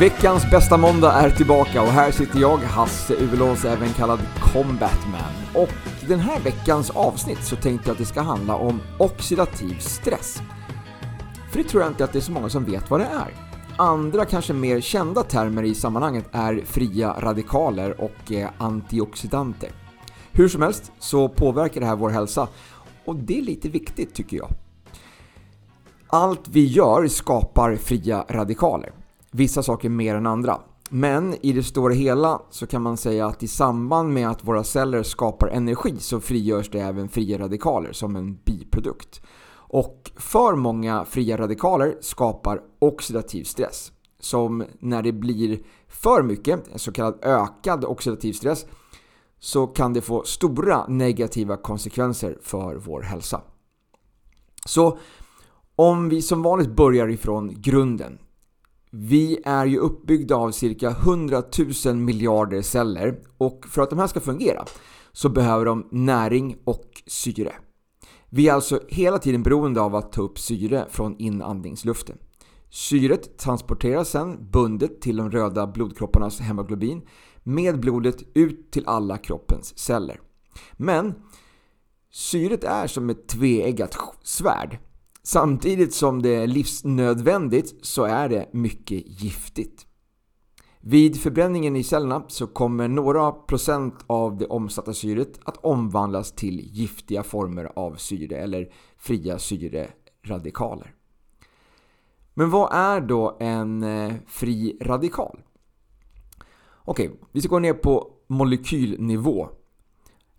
Veckans bästa måndag är tillbaka och här sitter jag, Hasse Uvelås, även kallad Combatman. Och i den här veckans avsnitt så tänkte jag att det ska handla om oxidativ stress. För det tror jag inte att det är så många som vet vad det är. Andra kanske mer kända termer i sammanhanget är fria radikaler och eh, antioxidanter. Hur som helst så påverkar det här vår hälsa och det är lite viktigt tycker jag. Allt vi gör skapar fria radikaler. Vissa saker mer än andra. Men i det stora hela så kan man säga att i samband med att våra celler skapar energi så frigörs det även fria radikaler som en biprodukt. Och för många fria radikaler skapar oxidativ stress. Som när det blir för mycket, så kallad ökad oxidativ stress, så kan det få stora negativa konsekvenser för vår hälsa. Så om vi som vanligt börjar ifrån grunden. Vi är ju uppbyggda av cirka 100 000 miljarder celler och för att de här ska fungera så behöver de näring och syre. Vi är alltså hela tiden beroende av att ta upp syre från inandningsluften. Syret transporteras sedan bundet till de röda blodkropparnas hemoglobin med blodet ut till alla kroppens celler. Men syret är som ett tveeggat svärd. Samtidigt som det är livsnödvändigt så är det mycket giftigt. Vid förbränningen i cellerna så kommer några procent av det omsatta syret att omvandlas till giftiga former av syre eller fria syreradikaler. Men vad är då en eh, fri radikal? Okej, vi ska gå ner på molekylnivå.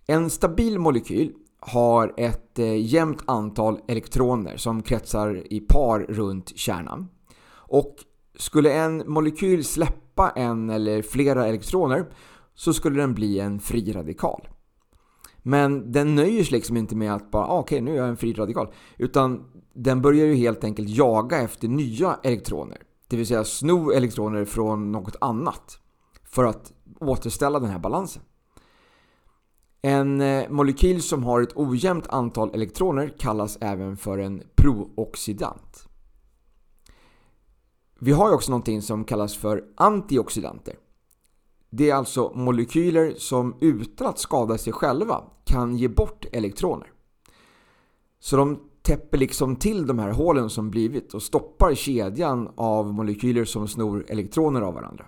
En stabil molekyl har ett eh, jämnt antal elektroner som kretsar i par runt kärnan. Och skulle en molekyl släppa en eller flera elektroner så skulle den bli en fri radikal. Men den nöjer sig liksom inte med att bara ah, okej okay, nu är jag en fri radikal. Utan den börjar ju helt enkelt jaga efter nya elektroner. Det vill säga sno elektroner från något annat. För att återställa den här balansen. En eh, molekyl som har ett ojämnt antal elektroner kallas även för en prooxidant. Vi har ju också någonting som kallas för antioxidanter. Det är alltså molekyler som utan att skada sig själva kan ge bort elektroner. Så de täpper liksom till de här hålen som blivit och stoppar kedjan av molekyler som snor elektroner av varandra.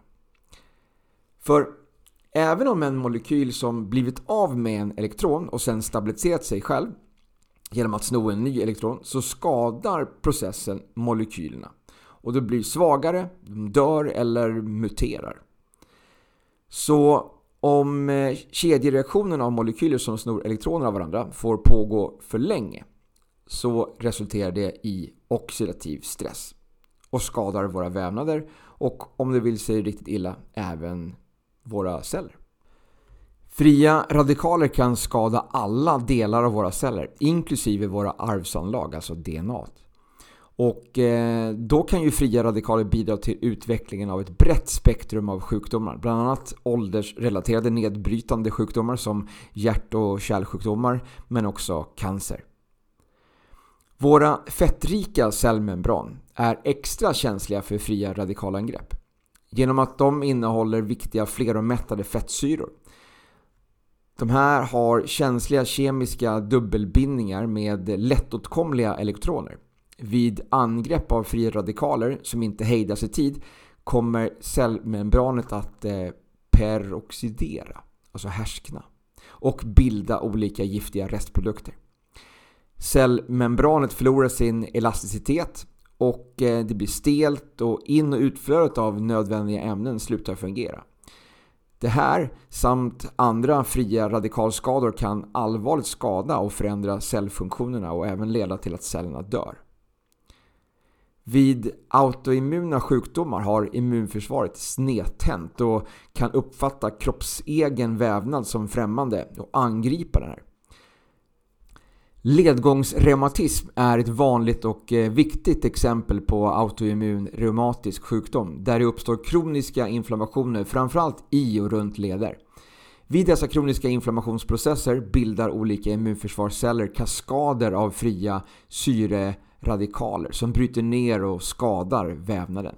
För även om en molekyl som blivit av med en elektron och sen stabiliserat sig själv genom att sno en ny elektron så skadar processen molekylerna. Och de blir svagare, de dör eller muterar. Så om eh, kedjereaktionen av molekyler som snor elektroner av varandra får pågå för länge så resulterar det i oxidativ stress och skadar våra vävnader och om det vill sig riktigt illa även våra celler. Fria radikaler kan skada alla delar av våra celler, inklusive våra arvsanlag, alltså DNA. Och eh, då kan ju fria radikaler bidra till utvecklingen av ett brett spektrum av sjukdomar. Bland annat åldersrelaterade nedbrytande sjukdomar som hjärt och kärlsjukdomar, men också cancer. Våra fettrika cellmembran är extra känsliga för fria radikalangrepp genom att de innehåller viktiga fleromättade fettsyror. De här har känsliga kemiska dubbelbindningar med lättåtkomliga elektroner. Vid angrepp av fria radikaler som inte hejdas i tid kommer cellmembranet att eh, peroxidera, alltså härskna, och bilda olika giftiga restprodukter. Cellmembranet förlorar sin elasticitet och eh, det blir stelt och in och utflödet av nödvändiga ämnen slutar fungera. Det här samt andra fria radikalskador kan allvarligt skada och förändra cellfunktionerna och även leda till att cellerna dör. Vid autoimmuna sjukdomar har immunförsvaret snedtänt och kan uppfatta kroppsegen vävnad som främmande och angripa den här. Ledgångsreumatism är ett vanligt och eh, viktigt exempel på autoimmun reumatisk sjukdom där det uppstår kroniska inflammationer framförallt i och runt leder. Vid dessa kroniska inflammationsprocesser bildar olika immunförsvarsceller kaskader av fria syreradikaler som bryter ner och skadar vävnaden.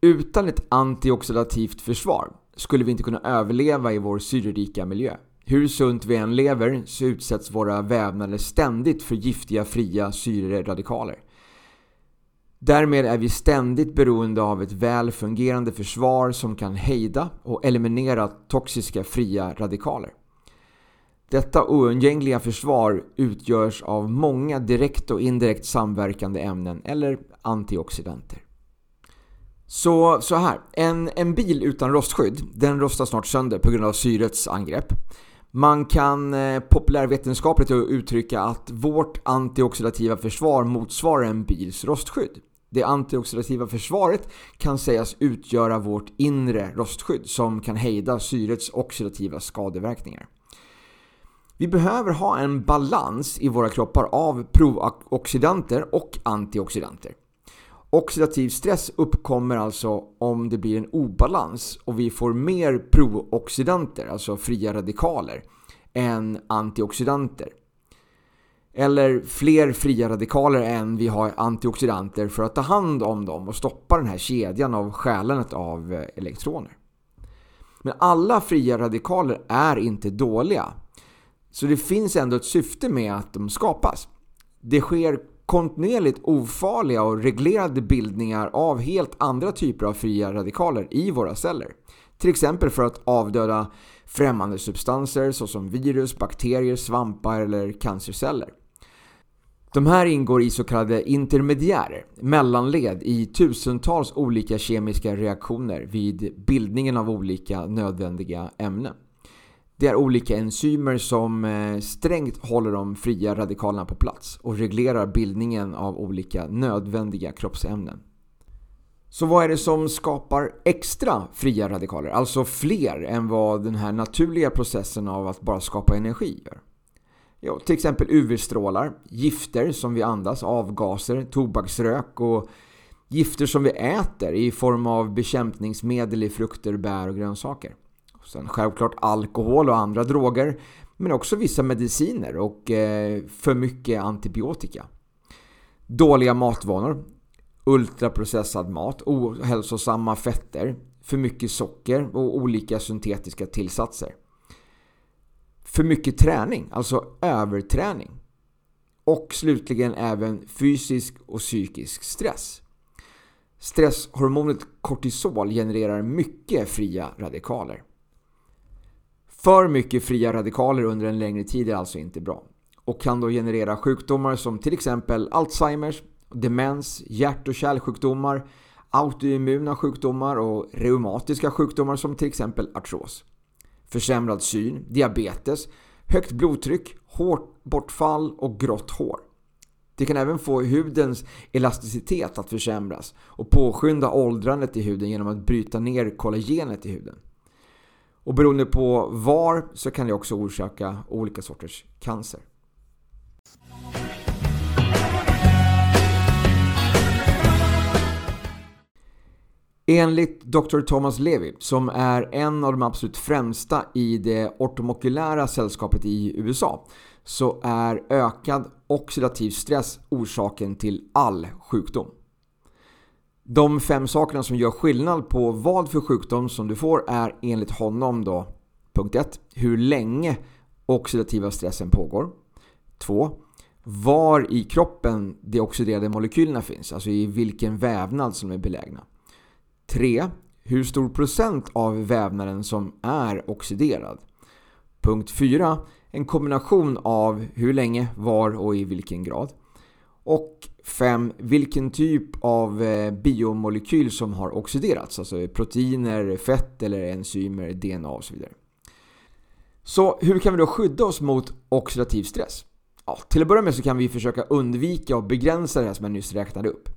Utan ett antioxidativt försvar skulle vi inte kunna överleva i vår syrerika miljö. Hur sunt vi än lever så utsätts våra vävnader ständigt för giftiga fria syreradikaler. Därmed är vi ständigt beroende av ett väl fungerande försvar som kan hejda och eliminera toxiska fria radikaler. Detta oundgängliga försvar utgörs av många direkt och indirekt samverkande ämnen eller antioxidanter. Så, så här, en, en bil utan rostskydd, den rostar snart sönder på grund av syrets angrepp. Man kan eh, populärvetenskapligt uttrycka att vårt antioxidativa försvar motsvarar en bils rostskydd. Det antioxidativa försvaret kan sägas utgöra vårt inre rostskydd som kan hejda syrets oxidativa skadeverkningar. Vi behöver ha en balans i våra kroppar av prooxidanter och antioxidanter. Oxidativ stress uppkommer alltså om det blir en obalans och vi får mer prooxidanter, alltså fria radikaler, än antioxidanter. Eller fler fria radikaler än vi har antioxidanter för att ta hand om dem och stoppa den här kedjan av stjälandet av eh, elektroner. Men alla fria radikaler är inte dåliga. Så det finns ändå ett syfte med att de skapas. Det sker kontinuerligt ofarliga och reglerade bildningar av helt andra typer av fria radikaler i våra celler. Till exempel för att avdöda främmande substanser såsom virus, bakterier, svampar eller cancerceller. De här ingår i så kallade intermediärer, mellanled i tusentals olika kemiska reaktioner vid bildningen av olika nödvändiga ämnen. Det är olika enzymer som eh, strängt håller de fria radikalerna på plats och reglerar bildningen av olika nödvändiga kroppsämnen. Så vad är det som skapar extra fria radikaler? Alltså fler än vad den här naturliga processen av att bara skapa energi gör. Jo, till exempel UV-strålar, gifter som vi andas, avgaser, tobaksrök och gifter som vi äter i form av bekämpningsmedel i frukter, bär och grönsaker. Sen självklart alkohol och andra droger, men också vissa mediciner och eh, för mycket antibiotika. Dåliga matvanor, ultraprocessad mat, ohälsosamma fetter, för mycket socker och olika syntetiska tillsatser. För mycket träning, alltså överträning. Och slutligen även fysisk och psykisk stress. Stresshormonet kortisol genererar mycket fria radikaler. För mycket fria radikaler under en längre tid är alltså inte bra och kan då generera sjukdomar som till exempel Alzheimers, demens, hjärt- och kärlsjukdomar, autoimmuna sjukdomar och reumatiska sjukdomar som till exempel artros. Försämrad syn, diabetes, högt blodtryck, hårt bortfall och grått hår. Det kan även få hudens elasticitet att försämras och påskynda åldrandet i huden genom att bryta ner kollagenet i huden. Och beroende på var så kan det också orsaka olika sorters cancer. Enligt Dr. Thomas Levy, som är en av de absolut främsta i det ortomokulära sällskapet i USA, så är ökad oxidativ stress orsaken till all sjukdom. De fem sakerna som gör skillnad på vad för sjukdom som du får är enligt honom då punkt 1. Hur länge oxidativa stressen pågår. 2. Var i kroppen de oxiderade molekylerna finns, alltså i vilken vävnad som är belägna. 3. Hur stor procent av vävnaden som är oxiderad. Punkt 4. En kombination av hur länge, var och i vilken grad. Och 5. Vilken typ av eh, biomolekyl som har oxiderats. Alltså proteiner, fett eller enzymer, DNA och så vidare. Så hur kan vi då skydda oss mot oxidativ stress? Ja, till att börja med så kan vi försöka undvika och begränsa det här som jag nyss räknade upp.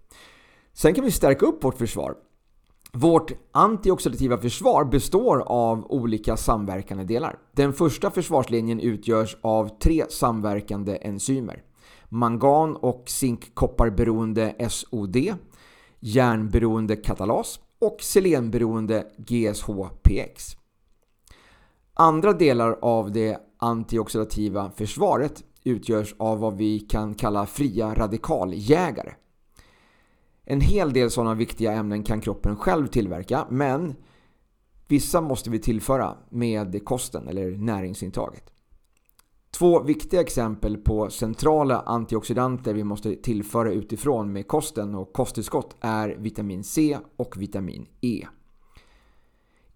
Sen kan vi stärka upp vårt försvar. Vårt antioxidativa försvar består av olika samverkande delar. Den första försvarslinjen utgörs av tre samverkande enzymer mangan och zinkkopparberoende SOD, järnberoende katalas och selenberoende GSHPX. Andra delar av det antioxidativa försvaret utgörs av vad vi kan kalla fria radikaljägare. En hel del sådana viktiga ämnen kan kroppen själv tillverka men vissa måste vi tillföra med kosten eller näringsintaget. Två viktiga exempel på centrala antioxidanter vi måste tillföra utifrån med kosten och kosttillskott är vitamin C och vitamin E.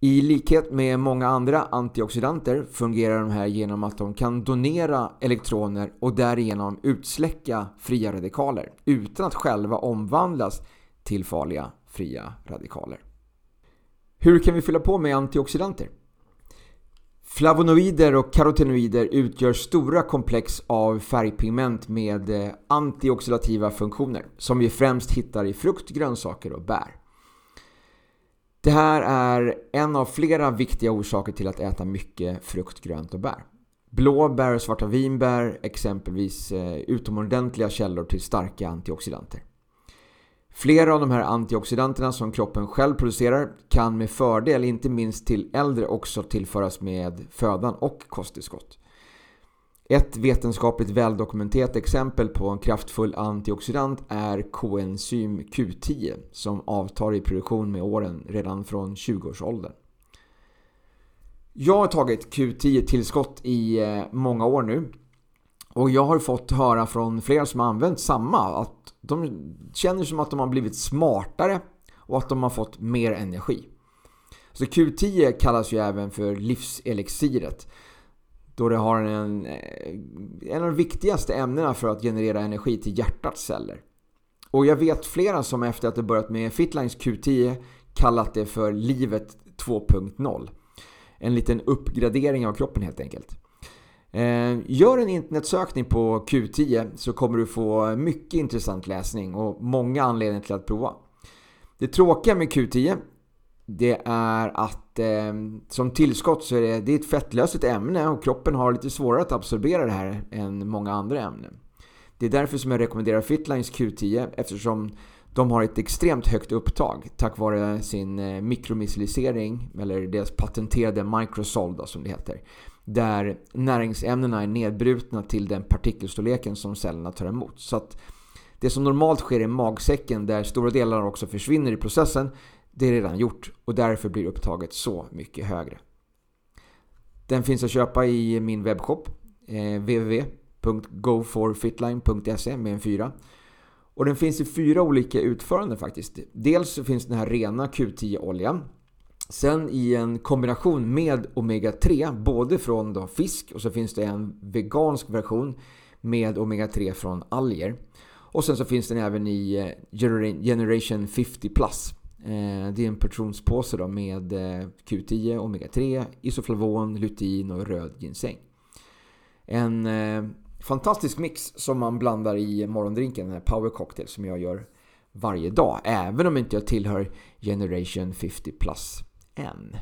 I likhet med många andra antioxidanter fungerar de här genom att de kan donera elektroner och därigenom utsläcka fria radikaler utan att själva omvandlas till farliga fria radikaler. Hur kan vi fylla på med antioxidanter? Flavonoider och karotenoider utgör stora komplex av färgpigment med eh, antioxidativa funktioner som vi främst hittar i frukt, grönsaker och bär. Det här är en av flera viktiga orsaker till att äta mycket frukt, grönt och bär. Blåbär och svarta vinbär exempelvis eh, utomordentliga källor till starka antioxidanter. Flera av de här antioxidanterna som kroppen själv producerar kan med fördel, inte minst till äldre, också tillföras med födan och kosttillskott. Ett vetenskapligt väldokumenterat exempel på en kraftfull antioxidant är koenzym Q10 som avtar i produktion med åren redan från 20-årsåldern. Jag har tagit Q10-tillskott i eh, många år nu och jag har fått höra från flera som har använt samma att de känner som att de har blivit smartare och att de har fått mer energi. Så Q10 kallas ju även för livselixiret då det har en, eh, en av de viktigaste ämnena för att generera energi till hjärtats celler. Och jag vet flera som efter att de börjat med Fitlines Q10 kallat det för livet 2.0. En liten uppgradering av kroppen helt enkelt. Eh, gör en internetsökning på Q10 så kommer du få mycket intressant läsning och många anledningar till att prova. Det tråkiga med Q10 det är att eh, som tillskott så är det, det är ett fettlösligt ämne och kroppen har lite svårare att absorbera det här än många andra ämnen. Det är därför som jag rekommenderar Fitlines Q10 eftersom de har ett extremt högt upptag tack vare sin eh, mikromycelisering eller deras patenterade microsol som det heter. Där näringsämnena är nedbrutna till den partikelstorleken som cellerna tar emot. Så att det som normalt sker i magsäcken där stora delar också försvinner i processen det är redan gjort och därför blir upptaget så mycket högre. Den finns att köpa i min webbshop eh, www.goforfitline.se med en fyra. Och den finns i fyra olika utföranden faktiskt. Dels så finns den här rena Q10-oljan. Sen i en kombination med Omega-3, både från då fisk och så finns det en vegansk version med Omega-3 från alger. Och sen så finns den även i eh, Generation 50 Plus eh, det är en portionspåse då med eh, Q10, Omega-3, isoflavon, lutein och röd ginseng. En fantastisk mix som man blandar i morgondrinken, den här Power Cocktail som jag gör varje dag. Även om inte jag tillhör Generation 50 Plus än.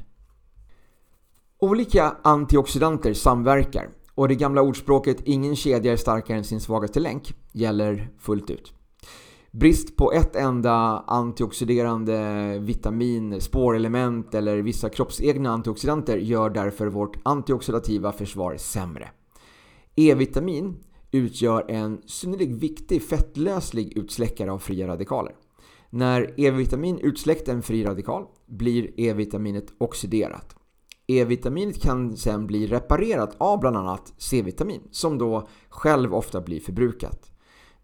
Olika antioxidanter samverkar och det gamla ordspråket “ingen kedja är starkare än sin svagaste länk” gäller fullt ut. Brist på ett enda antioxiderande vitamin, spårelement eller vissa kroppsegna antioxidanter gör därför vårt antioxidativa försvar sämre. E-vitamin utgör en synnerligen viktig fettlöslig utsläckare av fria radikaler. När E-vitamin utsläckt en fri radikal blir E-vitaminet oxiderat. E-vitaminet kan sen bli reparerat av bland annat C-vitamin som då själv ofta blir förbrukat.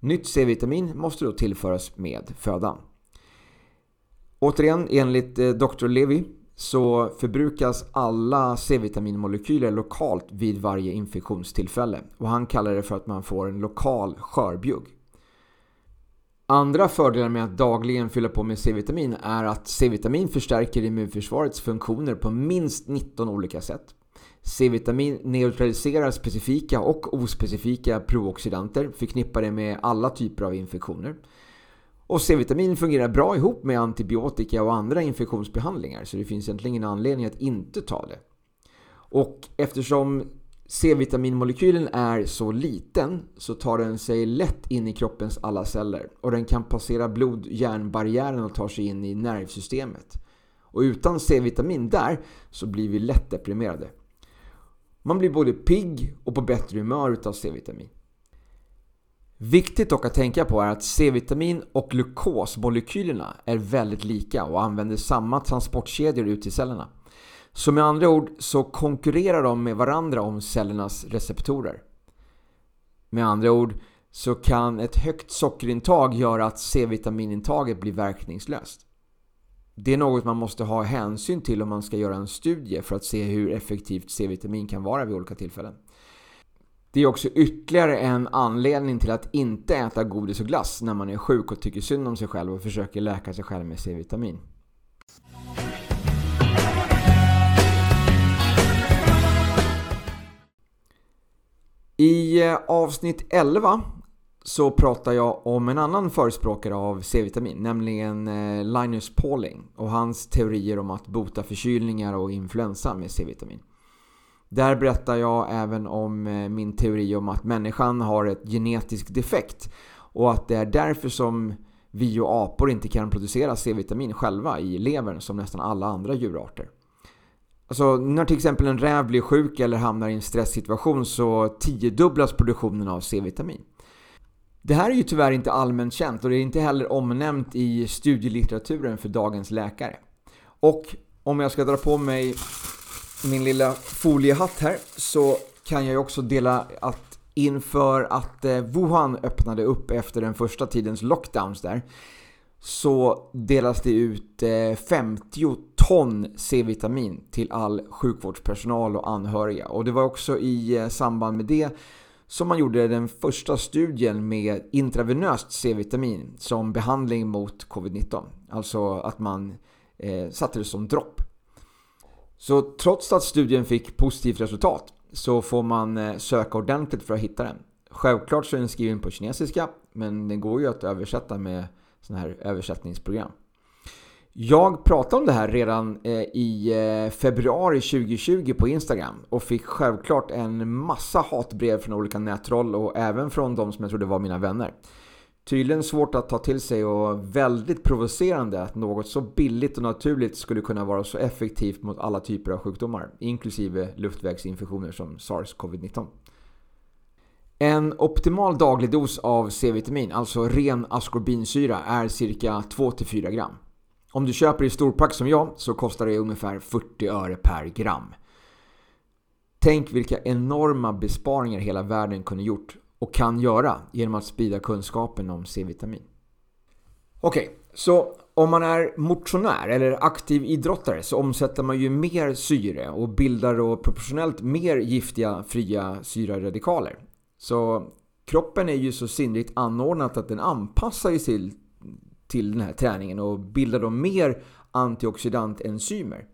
Nytt C-vitamin måste då tillföras med födan. Återigen, enligt eh, Dr. Levy så förbrukas alla C-vitaminmolekyler lokalt vid varje infektionstillfälle och han kallar det för att man får en lokal skörbjugg. Andra fördelar med att dagligen fylla på med C-vitamin är att C-vitamin förstärker immunförsvarets funktioner på minst 19 olika sätt. C-vitamin neutraliserar specifika och ospecifika prooxidanter förknippade med alla typer av infektioner. Och C-vitamin fungerar bra ihop med antibiotika och andra infektionsbehandlingar så det finns egentligen ingen anledning att inte ta det. Och eftersom C-vitaminmolekylen är så liten så tar den sig lätt in i kroppens alla celler och den kan passera blod-hjärnbarriären och ta sig in i nervsystemet. Och utan C-vitamin där så blir vi lätt deprimerade. Man blir både pigg och på bättre humör utav C-vitamin. Viktigt dock att tänka på är att C-vitamin och glukosmolekylerna är väldigt lika och använder samma transportkedjor ut till cellerna. Så med andra ord så konkurrerar de med varandra om cellernas receptorer. Med andra ord så kan ett högt sockerintag göra att C-vitaminintaget blir verkningslöst. Det är något man måste ha hänsyn till om man ska göra en studie för att se hur effektivt C-vitamin kan vara vid olika tillfällen. Det är också ytterligare en anledning till att inte äta godis och glass när man är sjuk och tycker synd om sig själv och försöker läka sig själv med C-vitamin. I eh, avsnitt 11 så pratar jag om en annan förespråkare av C-vitamin, nämligen eh, Linus Pauling och hans teorier om att bota förkylningar och influensa med C-vitamin. Där berättar jag även om eh, min teori om att människan har ett genetisk defekt och att det är därför som vi och apor inte kan producera C-vitamin själva i levern som nästan alla andra djurarter. Alltså när till exempel en räv blir sjuk eller hamnar i en stresssituation så tiodubblas produktionen av C-vitamin. Det här är ju tyvärr inte allmänt känt och det är inte heller omnämnt i studielitteraturen för dagens läkare. Och om jag ska dra på mig min lilla foliehatt här så kan jag ju också dela att inför att eh, Wuhan öppnade upp efter den första tidens lockdowns där så delas det ut eh, 50 ton C-vitamin till all sjukvårdspersonal och anhöriga. Och det var också i eh, samband med det som man gjorde den första studien med intravenöst C-vitamin som behandling mot covid-19. Alltså att man eh, satte det som dropp. Så trots att studien fick positivt resultat så får man eh, söka ordentligt för att hitta den. Självklart så är den skriven på kinesiska men den går ju att översätta med sådana här översättningsprogram. Jag pratade om det här redan eh, i eh, februari 2020 på Instagram och fick självklart en massa hatbrev från olika nättroll och även från de som jag trodde var mina vänner. Tydligen svårt att ta till sig och väldigt provocerande att något så billigt och naturligt skulle kunna vara så effektivt mot alla typer av sjukdomar, inklusive luftvägsinfektioner som SARS-CoV-19. En optimal daglig dos av C-vitamin, alltså ren askorbinsyra, är cirka 2-4 gram. Om du köper i storpack som jag så kostar det ungefär 40 öre per gram. Tänk vilka enorma besparingar hela världen kunde gjort och kan göra genom att sprida kunskapen om C-vitamin. Okej, okay, så om man är motionär eller aktiv idrottare så omsätter man ju mer syre och bildar då proportionellt mer giftiga fria syraradikaler. Så kroppen är ju så sinnligt anordnat att den anpassar sig till, till den här träningen och bildar då mer antioxidantenzymer.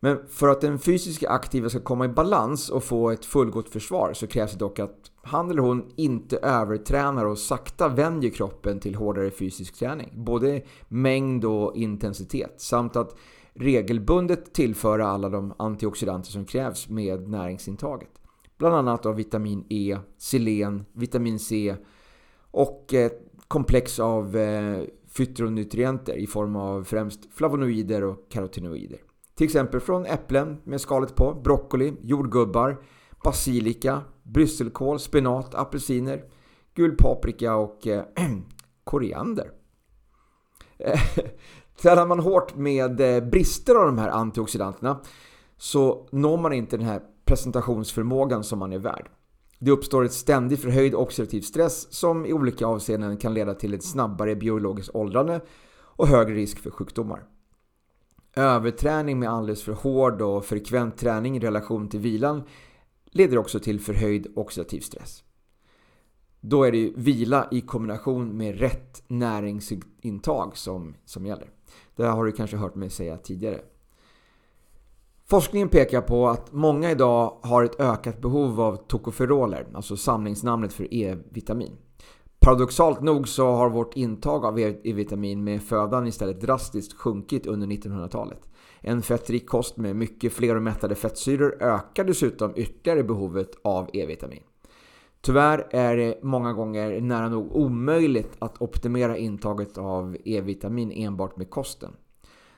Men för att den fysiska aktiva ska komma i balans och få ett fullgott försvar så krävs det dock att han eller hon inte övertränar och sakta vänjer kroppen till hårdare fysisk träning. Både mängd och intensitet. Samt att regelbundet tillföra alla de antioxidanter som krävs med näringsintaget. Bland annat av vitamin E, selen, vitamin C och ett komplex av eh, fytronutrienter fytonutrienter i form av främst flavonoider och karotinoider. Till exempel från äpplen med skalet på, broccoli, jordgubbar, basilika, brysselkål, spenat, apelsiner, gul paprika och äh, koriander. Tränar man hårt med brister av de här antioxidanterna så når man inte den här presentationsförmågan som man är värd. Det uppstår ett ständigt förhöjd oxidativ stress som i olika avseenden kan leda till ett snabbare biologiskt åldrande och högre risk för sjukdomar. Överträning med alldeles för hård och frekvent träning i relation till vilan leder också till förhöjd oxidativ stress. Då är det vila i kombination med rätt näringsintag som, som gäller. Det har du kanske hört mig säga tidigare. Forskningen pekar på att många idag har ett ökat behov av tokoferoler, alltså samlingsnamnet för E-vitamin. Paradoxalt nog så har vårt intag av E-vitamin med födan istället drastiskt sjunkit under 1900-talet. En fettrik kost med mycket fler och mättade fettsyror ökar dessutom ytterligare behovet av E-vitamin. Tyvärr är det många gånger nära nog omöjligt att optimera intaget av E-vitamin enbart med kosten.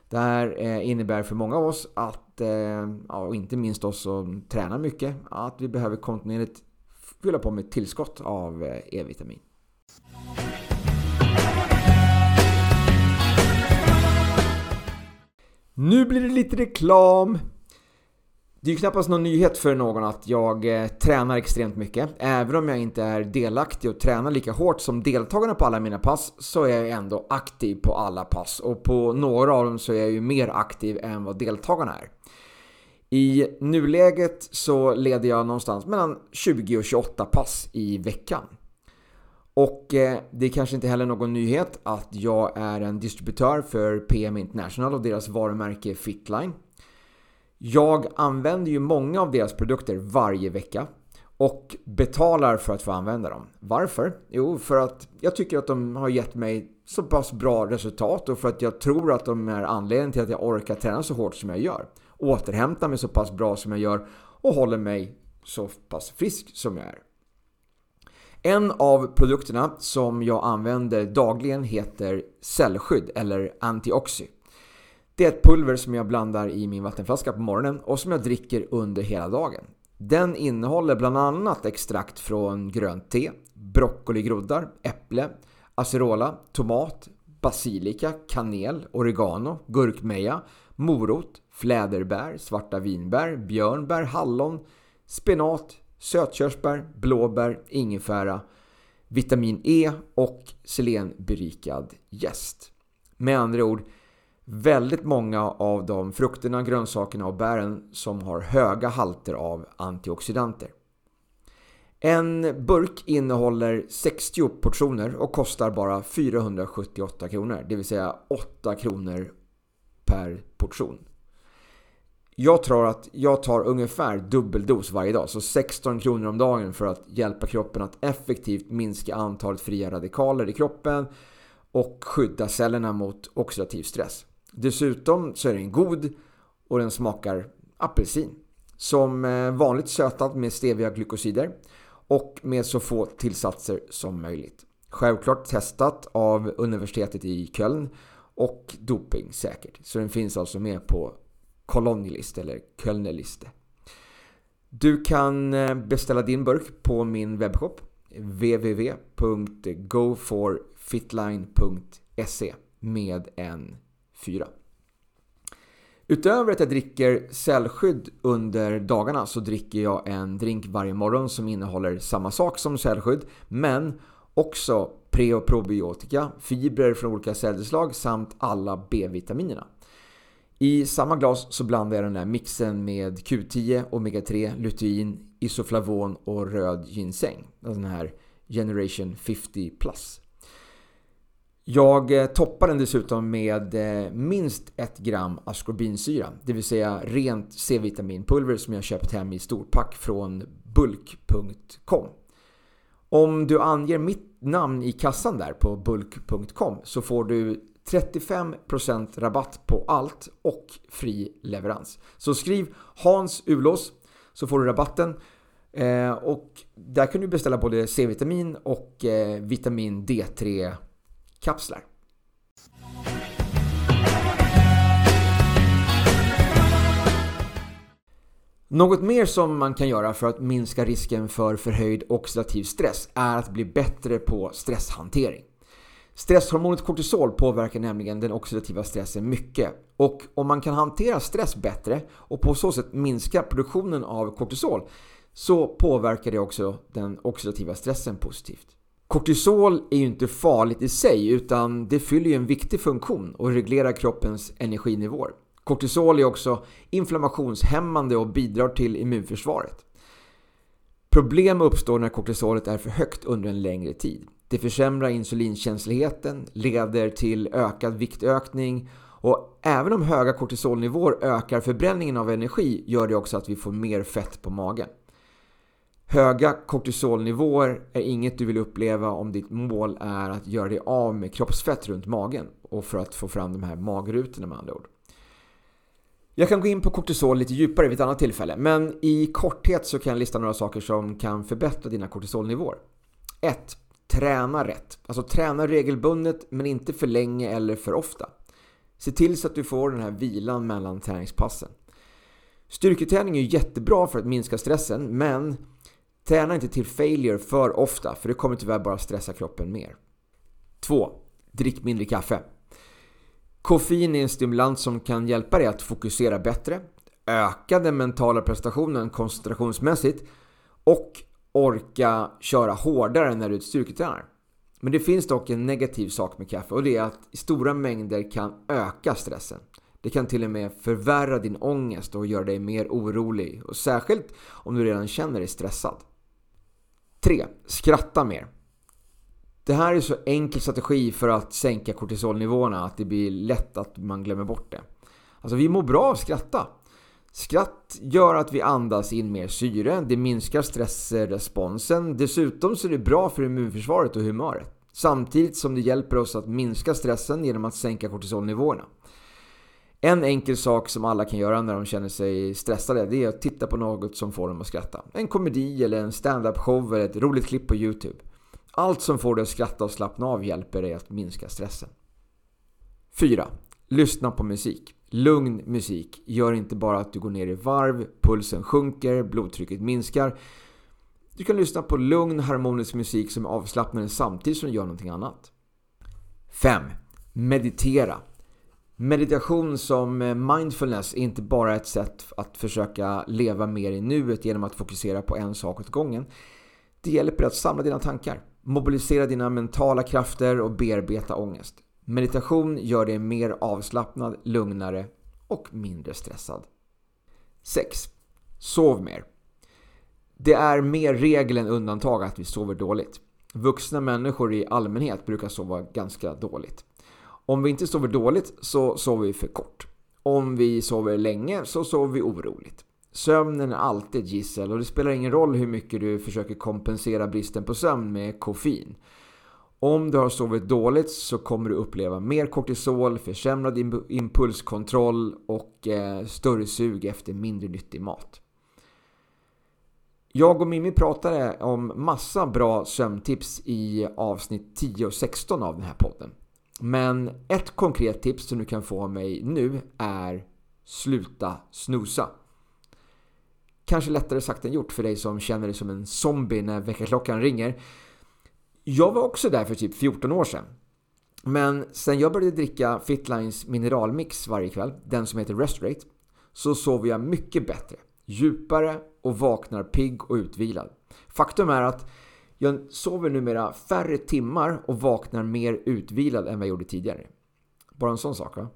Det här eh, innebär för många av oss att, eh, och inte minst oss som tränar mycket, att vi behöver kontinuerligt fylla på med tillskott av eh, E-vitamin. Nu blir det lite reklam! Det är ju knappast någon nyhet för någon att jag eh, tränar extremt mycket. Även om jag inte är delaktig och tränar lika hårt som deltagarna på alla mina pass så är jag ändå aktiv på alla pass. Och på några av dem så är jag ju mer aktiv än vad deltagarna är. I nuläget så leder jag någonstans mellan 20 och 28 pass i veckan. Och eh, det är kanske inte heller någon nyhet att jag är en distributör för PM International och deras varumärke Fitline. Jag använder ju många av deras produkter varje vecka och betalar för att få använda dem. Varför? Jo, för att jag tycker att de har gett mig så pass bra resultat och för att jag tror att de är anledningen till att jag orkar träna så hårt som jag gör. Återhämtar mig så pass bra som jag gör och håller mig så pass frisk som jag är. En av produkterna som jag använder dagligen heter cellskydd eller antioxy. Det är ett pulver som jag blandar i min vattenflaska på morgonen och som jag dricker under hela dagen. Den innehåller bland annat extrakt från grönt te, broccoligroddar, äpple, acerola, tomat, basilika, kanel, oregano, gurkmeja, morot, fläderbär, svarta vinbär, björnbär, hallon, spenat, sötkörsbär, blåbär, ingefära, vitamin E och selenberikad jäst. Med andra ord, väldigt många av de frukterna, grönsakerna och bären som har höga halter av antioxidanter. En burk innehåller 60 portioner och kostar bara 478 kronor, det vill säga 8 kronor per portion. Jag tror att jag tar ungefär dubbeldos varje dag, så 16 kronor om dagen för att hjälpa kroppen att effektivt minska antalet fria radikaler i kroppen och skydda cellerna mot oxidativ stress. Dessutom så är den god och den smakar apelsin. Som eh, vanligt sötad med stevia-glykosider och med så få tillsatser som möjligt. Självklart testat av universitetet i Köln och doping säkert. Så den finns alltså med på Kolonjeliste eller Kölnerliste. Du kan eh, beställa din burk på min webbshop www.goforfitline.se med en 4. Utöver att jag dricker cellskydd under dagarna så dricker jag en drink varje morgon som innehåller samma sak som cellskydd men också pre och probiotika, fibrer från olika cellslag samt alla B-vitaminerna. I samma glas så blandar jag den här mixen med Q10, Omega-3, lutein, isoflavon och röd ginseng. Den här Generation 50 Plus. Jag eh, toppar den dessutom med eh, minst 1 gram askorbinsyra, det vill säga rent C-vitaminpulver som jag köpt hem i storpack från bulk.com. Om du anger mitt namn i kassan där på bulk.com så får du 35% rabatt på allt och fri leverans. Så skriv Hans Ulås så får du rabatten. Eh, och där kan du beställa både C-vitamin och eh, vitamin D3 kapslar. Något mer som man kan göra för att minska risken för förhöjd oxidativ stress är att bli bättre på stresshantering. Stresshormonet kortisol påverkar nämligen den oxidativa stressen mycket och om man kan hantera stress bättre och på så sätt minska produktionen av kortisol så påverkar det också den oxidativa stressen positivt. Kortisol är ju inte farligt i sig utan det fyller ju en viktig funktion och reglerar kroppens energinivåer. Kortisol är också inflammationshämmande och bidrar till immunförsvaret. Problem uppstår när kortisolet är för högt under en längre tid. Det försämrar insulinkänsligheten, leder till ökad viktökning och även om höga kortisolnivåer ökar förbränningen av energi gör det också att vi får mer fett på magen. Höga kortisolnivåer är inget du vill uppleva om ditt mål är att göra dig av med kroppsfett runt magen och för att få fram de här magrutorna med andra ord. Jag kan gå in på kortisol lite djupare vid ett annat tillfälle men i korthet så kan jag lista några saker som kan förbättra dina kortisolnivåer. 1. Träna rätt. Alltså träna regelbundet men inte för länge eller för ofta. Se till så att du får den här vilan mellan träningspassen. Styrketräning är jättebra för att minska stressen men Träna inte till failure för ofta för det kommer tyvärr bara stressa kroppen mer. 2. Drick mindre kaffe. Koffein är en stimulans som kan hjälpa dig att fokusera bättre, öka den mentala prestationen koncentrationsmässigt och orka köra hårdare när du styrketränar. Men det finns dock en negativ sak med kaffe och det är att stora mängder kan öka stressen. Det kan till och med förvärra din ångest och göra dig mer orolig. Och särskilt om du redan känner dig stressad. 3. Skratta mer. Det här är så enkel strategi för att sänka kortisolnivåerna att det blir lätt att man glömmer bort det. Alltså vi mår bra av att skratta. Skratt gör att vi andas in mer syre, det minskar stressresponsen. Dessutom så är det bra för immunförsvaret och humöret. Samtidigt som det hjälper oss att minska stressen genom att sänka kortisolnivåerna. En enkel sak som alla kan göra när de känner sig stressade det är att titta på något som får dem att skratta. En komedi eller en stand-up show eller ett roligt klipp på Youtube. Allt som får dig att skratta och slappna av hjälper dig att minska stressen. 4. Lyssna på musik. Lugn musik gör inte bara att du går ner i varv, pulsen sjunker, blodtrycket minskar. Du kan lyssna på lugn harmonisk musik som är avslappnande samtidigt som du gör någonting annat. 5. Meditera. Meditation som eh, mindfulness är inte bara ett sätt att försöka leva mer i nuet genom att fokusera på en sak åt gången. Det hjälper att samla dina tankar, mobilisera dina mentala krafter och bearbeta ångest. Meditation gör dig mer avslappnad, lugnare och mindre stressad. 6. Sov mer. Det är mer regel än undantag att vi sover dåligt. Vuxna människor i allmänhet brukar sova ganska dåligt. Om vi inte sover dåligt så sover vi för kort. Om vi sover länge så sover vi oroligt. Sömnen är alltid ett gissel och det spelar ingen roll hur mycket du försöker kompensera bristen på sömn med koffein. Om du har sovit dåligt så kommer du uppleva mer kortisol, försämrad impulskontroll och eh, större sug efter mindre nyttig mat. Jag och Mimmi pratade om massa bra sömntips i avsnitt 10 och 16 av den här podden. Men ett konkret tips som du kan få av mig nu är Sluta snusa. Kanske lättare sagt än gjort för dig som känner dig som en zombie när väckarklockan ringer. Jag var också där för typ 14 år sedan. Men sen jag började dricka Fitlines mineralmix varje kväll, den som heter Restorate, så sover jag mycket bättre, djupare och vaknar pigg och utvilad. Faktum är att jag sover numera färre timmar och vaknar mer utvilad än vad jag gjorde tidigare. Bara en sån sak va?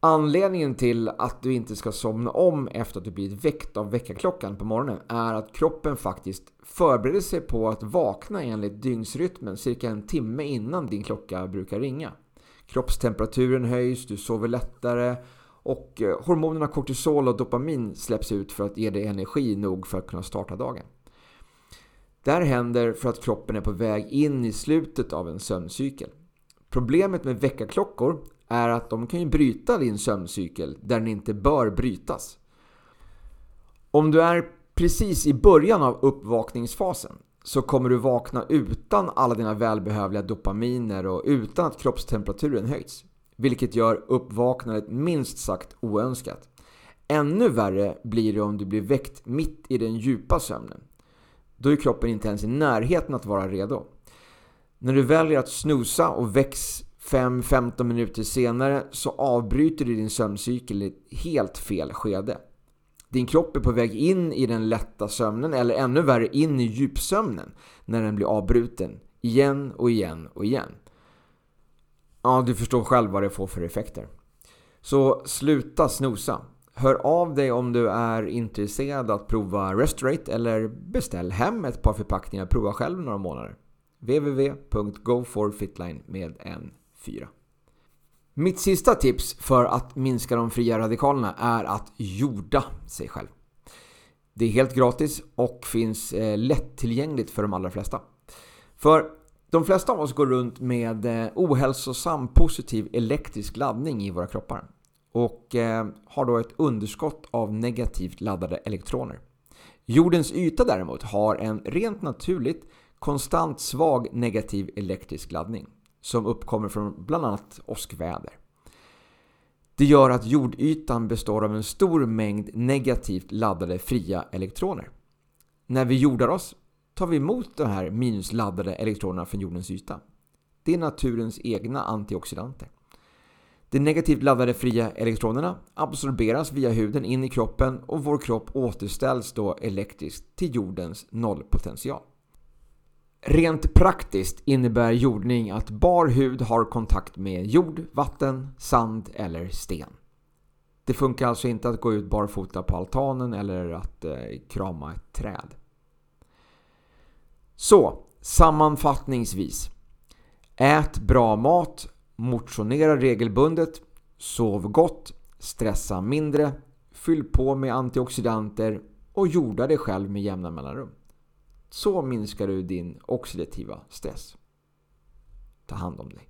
Anledningen till att du inte ska somna om efter att du blivit väckt av väckarklockan på morgonen är att kroppen faktiskt förbereder sig på att vakna enligt dygnsrytmen cirka en timme innan din klocka brukar ringa. Kroppstemperaturen höjs, du sover lättare och eh, hormonerna kortisol och dopamin släpps ut för att ge dig energi nog för att kunna starta dagen. Det här händer för att kroppen är på väg in i slutet av en sömncykel. Problemet med väckarklockor är att de kan ju bryta din sömncykel där den inte bör brytas. Om du är precis i början av uppvakningsfasen så kommer du vakna utan alla dina välbehövliga dopaminer och utan att kroppstemperaturen höjts. Vilket gör uppvaknandet minst sagt oönskat. Ännu värre blir det om du blir väckt mitt i den djupa sömnen. Då är kroppen inte ens i närheten att vara redo. När du väljer att snusa och väcks 5-15 minuter senare så avbryter du din sömncykel i ett helt fel skede. Din kropp är på väg in i den lätta sömnen eller ännu värre in i djupsömnen när den blir avbruten igen och igen och igen. Ja, du förstår själv vad det får för effekter. Så sluta snosa. Hör av dig om du är intresserad att prova Restorate eller beställ hem ett par förpackningar och prova själv några månader. www.goforfitline med en 4. Mitt sista tips för att minska de fria radikalerna är att jorda sig själv. Det är helt gratis och finns eh, lättillgängligt för de allra flesta. För de flesta av oss går runt med eh, ohälsosam positiv elektrisk laddning i våra kroppar och eh, har då ett underskott av negativt laddade elektroner. Jordens yta däremot har en rent naturligt konstant svag negativ elektrisk laddning som uppkommer från bland annat åskväder. Det gör att jordytan består av en stor mängd negativt laddade fria elektroner. När vi jordar oss tar vi emot de här minusladdade elektronerna från jordens yta. Det är naturens egna antioxidanter. De negativt laddade fria elektronerna absorberas via huden in i kroppen och vår kropp återställs då elektriskt till jordens nollpotential. Rent praktiskt innebär jordning att bar hud har kontakt med jord, vatten, sand eller sten. Det funkar alltså inte att gå ut barfota på altanen eller att eh, krama ett träd. Så, sammanfattningsvis. Ät bra mat, Motionera regelbundet, sov gott, stressa mindre, fyll på med antioxidanter och jorda dig själv med jämna mellanrum. Så minskar du din oxidativa stress. Ta hand om dig.